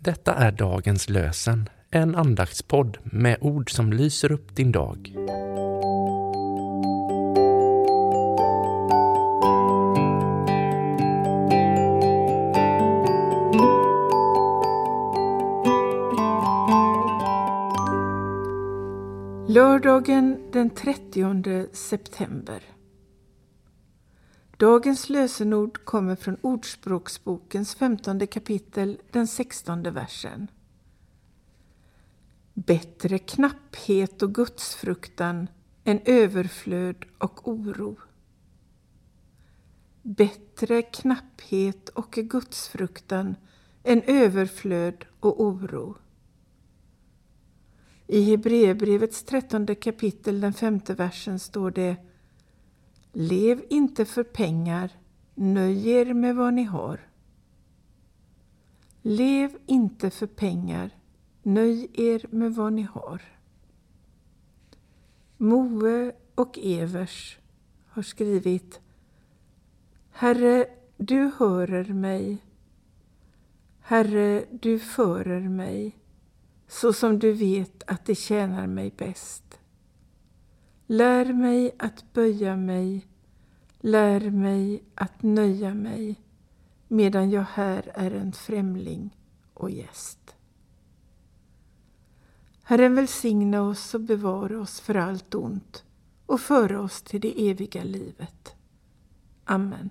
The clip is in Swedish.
Detta är dagens lösen, en andaktspodd med ord som lyser upp din dag. Lördagen den 30 september. Dagens lösenord kommer från Ordspråksbokens femtonde kapitel, den sextonde versen. Bättre knapphet och gudsfruktan än överflöd och oro. Bättre knapphet och gudsfruktan än överflöd och oro. I Hebreerbrevets trettonde kapitel, den femte versen, står det Lev inte för pengar, nöj er med vad ni har. Lev inte för pengar, nöj er med vad ni har. Moe och Evers har skrivit Herre, du hörer mig. Herre, du förer mig så som du vet att det tjänar mig bäst. Lär mig att böja mig, lär mig att nöja mig medan jag här är en främling och gäst. Herren välsigna oss och bevara oss för allt ont och föra oss till det eviga livet. Amen.